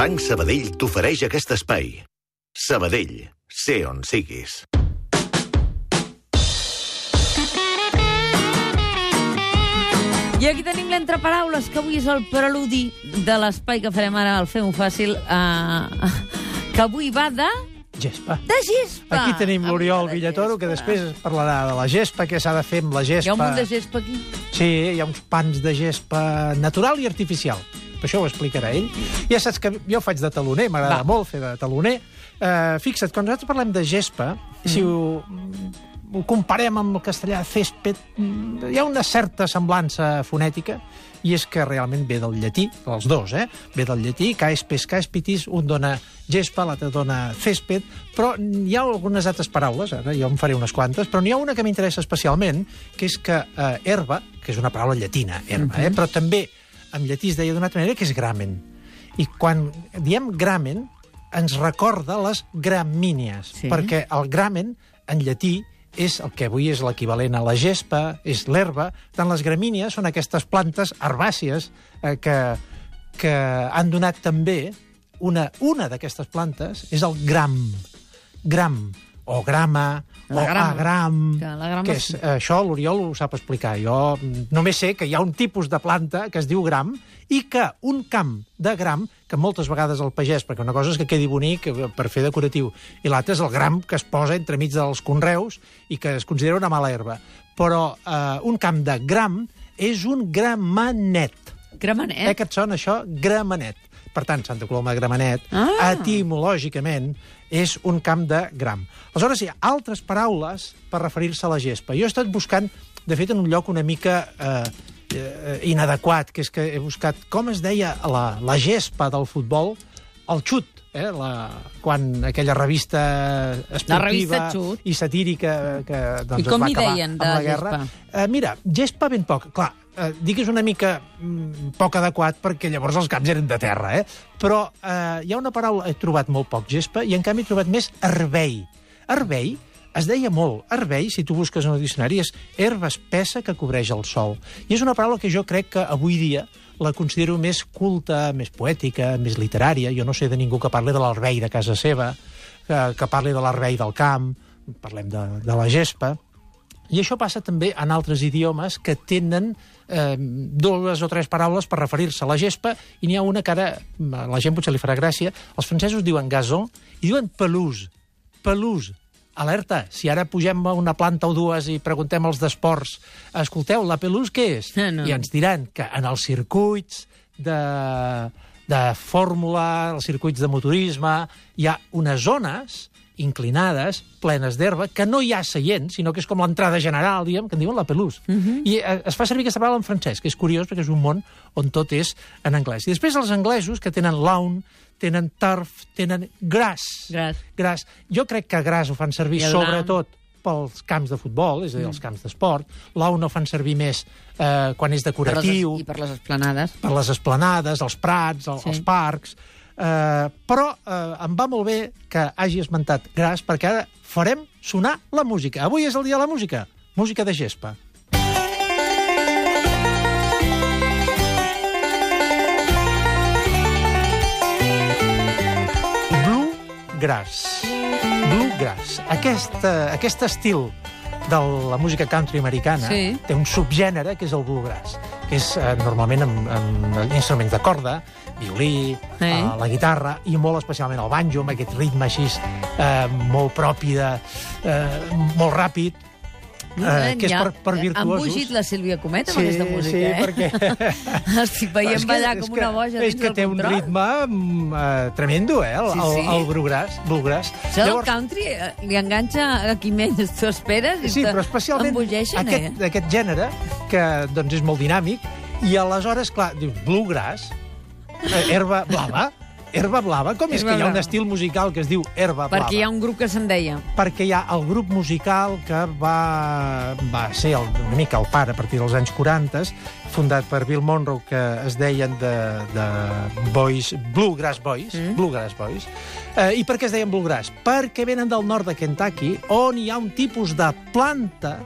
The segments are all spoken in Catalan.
Banc Sabadell t'ofereix aquest espai. Sabadell, sé on siguis. I aquí tenim l'entre paraules, que avui és el preludi de l'espai que farem ara al Fem-ho Fàcil, uh, que avui va de... Gespa. de gespa. Aquí tenim l'Oriol de Villatoro, que després parlarà de la gespa, què s'ha de fer amb la gespa. Hi ha un munt de gespa aquí. Sí, hi ha uns pans de gespa natural i artificial. Per això ho explicarà ell. Ja saps que jo faig de taloner, m'agrada molt fer de taloner. Uh, fixa't, quan nosaltres parlem de gespa, mm. si ho, ho comparem amb el castellà césped, mm, hi ha una certa semblança fonètica, i és que realment ve del llatí, els dos, eh? Ve del llatí, caespes, caespitis, un dona gespa, l'altre dona césped, però hi ha algunes altres paraules, ara jo en faré unes quantes, però n'hi ha una que m'interessa especialment, que és que eh, herba, que és una paraula llatina, herba, eh? però també en llatí es deia d'una altra manera, que és gramen. I quan diem gramen, ens recorda les gramínies, Sí. perquè el gramen, en llatí, és el que avui és l'equivalent a la gespa, és l'herba. Tant les gramínies són aquestes plantes herbàcies eh, que, que han donat també una, una d'aquestes plantes, és el gram. Gram, o grama, La o grama. agram, Que la grama que és, sí. això l'Oriol ho sap explicar. Jo només sé que hi ha un tipus de planta que es diu gram i que un camp de gram, que moltes vegades el pagès, perquè una cosa és que quedi bonic eh, per fer decoratiu, i l'altre és el gram que es posa entremig dels conreus i que es considera una mala herba. Però eh, un camp de gram és un gramenet. Gramenet. Eh, que et sona això? Gramenet. Per tant, Santa Coloma de Gramenet, Ah. etimològicament, és un camp de gram. Aleshores, hi ha altres paraules per referir-se a la gespa. Jo he estat buscant, de fet, en un lloc una mica eh, eh, inadequat, que és que he buscat com es deia la, la gespa del futbol, el xut, eh, la, quan aquella revista esportiva revista Xut. i satírica que doncs, I com es va acabar deien, amb de la guerra. gespa? Eh, mira, gespa ben poc. Clar, eh, és una mica mm, poc adequat perquè llavors els camps eren de terra, eh? Però eh, hi ha una paraula, he trobat molt poc gespa, i en canvi he trobat més herbei. Herbei es deia molt. Herbei, si tu busques en el diccionari, és herba espessa que cobreix el sol. I és una paraula que jo crec que avui dia la considero més culta, més poètica, més literària. Jo no sé de ningú que parli de l'herbei de casa seva, que, que parli de l'herbei del camp, parlem de, de la gespa. I això passa també en altres idiomes que tenen eh, dues o tres paraules per referir-se a la gespa, i n'hi ha una que ara a la gent potser li farà gràcia. Els francesos diuen gazon i diuen pelouse. Pelouse. Alerta, si ara pugem a una planta o dues i preguntem als d'esports, escolteu, la pelouse què és? Ah, no. I ens diran que en els circuits de, de fórmula, els circuits de motorisme, hi ha unes zones inclinades, plenes d'herba, que no hi ha seient, sinó que és com l'entrada general, diguem, que en diuen la pelouse. Uh -huh. I eh, es fa servir aquesta paraula en francès, que és curiós perquè és un món on tot és en anglès. I després els anglesos, que tenen lawn, tenen turf, tenen grass. Gras. Gras. Jo crec que gras ho fan servir sobretot pels camps de futbol, és a dir, els camps d'esport. Lawn ho fan servir més eh, quan és Per les, decoratiu I per les esplanades. per les esplanades, els prats, el, sí. els parcs... Eh, però eh, em va molt bé que hagi esmentat Gras, perquè ara farem sonar la música. Avui és el dia de la música. Música de gespa. Bluegrass. Bluegrass. Aquest, eh, aquest estil de la música country americana Sí. té un subgènere que és el bluegrass, és eh, normalment amb, amb instruments de corda, violí, Sí. eh, la guitarra i molt especialment el banjo, amb aquest ritme així eh, molt propi de... Eh, molt ràpid, eh, que és per, per Han virtuosos. bugit la Sílvia Comet amb aquesta música, sí, eh? perquè... Estic veient És que- ballar és com que- una boja És dins que del té un control. ritme eh, tremendo, eh, el, Sí, el, sí. el bluegrass. bluegrass. Això del country eh, li enganxa a qui menys t'ho esperes i Sí, però especialment aquest, eh? aquest gènere, que doncs, és molt dinàmic, i aleshores, clar, dius, bluegrass, herba blava, herba blava, com és Herba que hi ha un blava. estil musical que es diu herba blava? Perquè hi ha un grup que se'n deia. perquè hi ha el grup musical que va, va ser el, una mica el pare a partir dels anys 40, fundat per Bill Monroe, que es deien de, de Boys, Bluegrass Boys, mm. Bluegrass Boys. Eh, I per què es deien Bluegrass? Perquè venen del nord de Kentucky, on hi ha un tipus de planta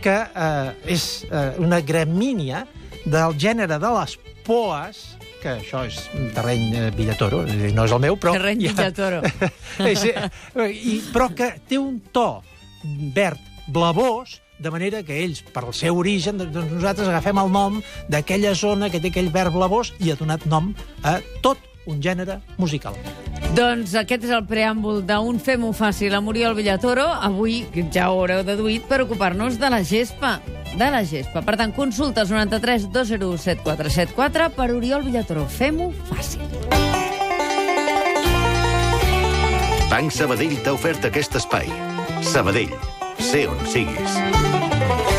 que eh, és eh, una gramínia del gènere de les poes, que això és terreny eh, Villatoro, és a dir, no és el meu, però... Terreny Villatoro. és, eh, i, però que té un to verd blavós, de manera que ells, per el seu origen, doncs nosaltres agafem el nom d'aquella zona que té aquell verd blavós i ha donat nom a tot un gènere musical. Doncs aquest és el preàmbul d'un Fem-ho fàcil a Muriel Villatoro. Avui ja ho haureu deduït per ocupar-nos de la gespa. De la gespa. Per tant, consulta els 93 201 7474 per Oriol Villatoro. Fem-ho fàcil. Banc Sabadell t'ha ofert aquest espai. Sabadell, sé on siguis.